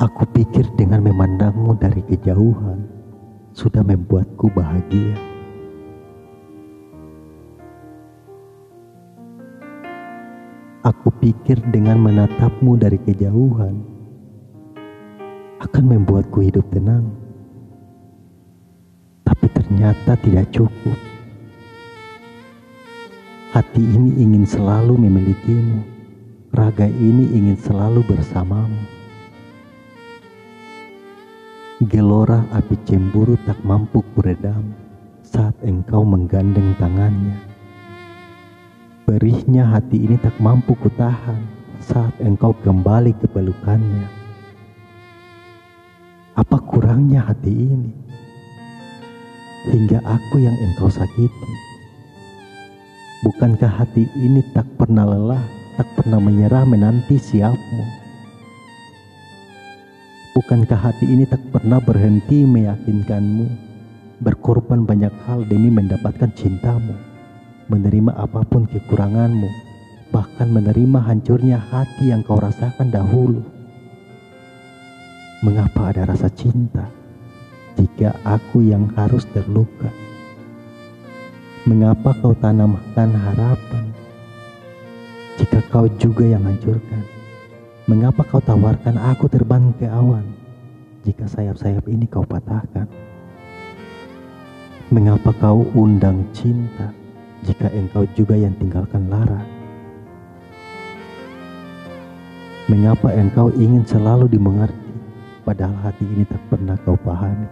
Aku pikir dengan memandangmu dari kejauhan sudah membuatku bahagia. Aku pikir dengan menatapmu dari kejauhan akan membuatku hidup tenang. Tapi ternyata tidak cukup. Hati ini ingin selalu memilikimu. Raga ini ingin selalu bersamamu. Gelora api cemburu tak mampu kuredam saat engkau menggandeng tangannya. Perihnya hati ini tak mampu kutahan saat engkau kembali ke pelukannya. Apa kurangnya hati ini? Hingga aku yang engkau sakiti. Bukankah hati ini tak pernah lelah, tak pernah menyerah menanti siapmu? Bukankah hati ini tak pernah berhenti meyakinkanmu, berkorban banyak hal demi mendapatkan cintamu? menerima apa pun kekuranganmu, bahkan menerima hancurnya hati yang kau rasakan dahulu. Mengapa ada rasa cinta jika aku yang harus terluka? Mengapa kau tanamkan harapan jika kau juga yang hancurkan? Mengapa kau tawarkan aku terbang ke awan jika sayap-sayap ini kau patahkan? Mengapa kau undang cinta jika engkau juga yang tinggalkan Lara? Mengapa engkau ingin selalu dimengerti, padahal hati ini tak pernah kau pahami?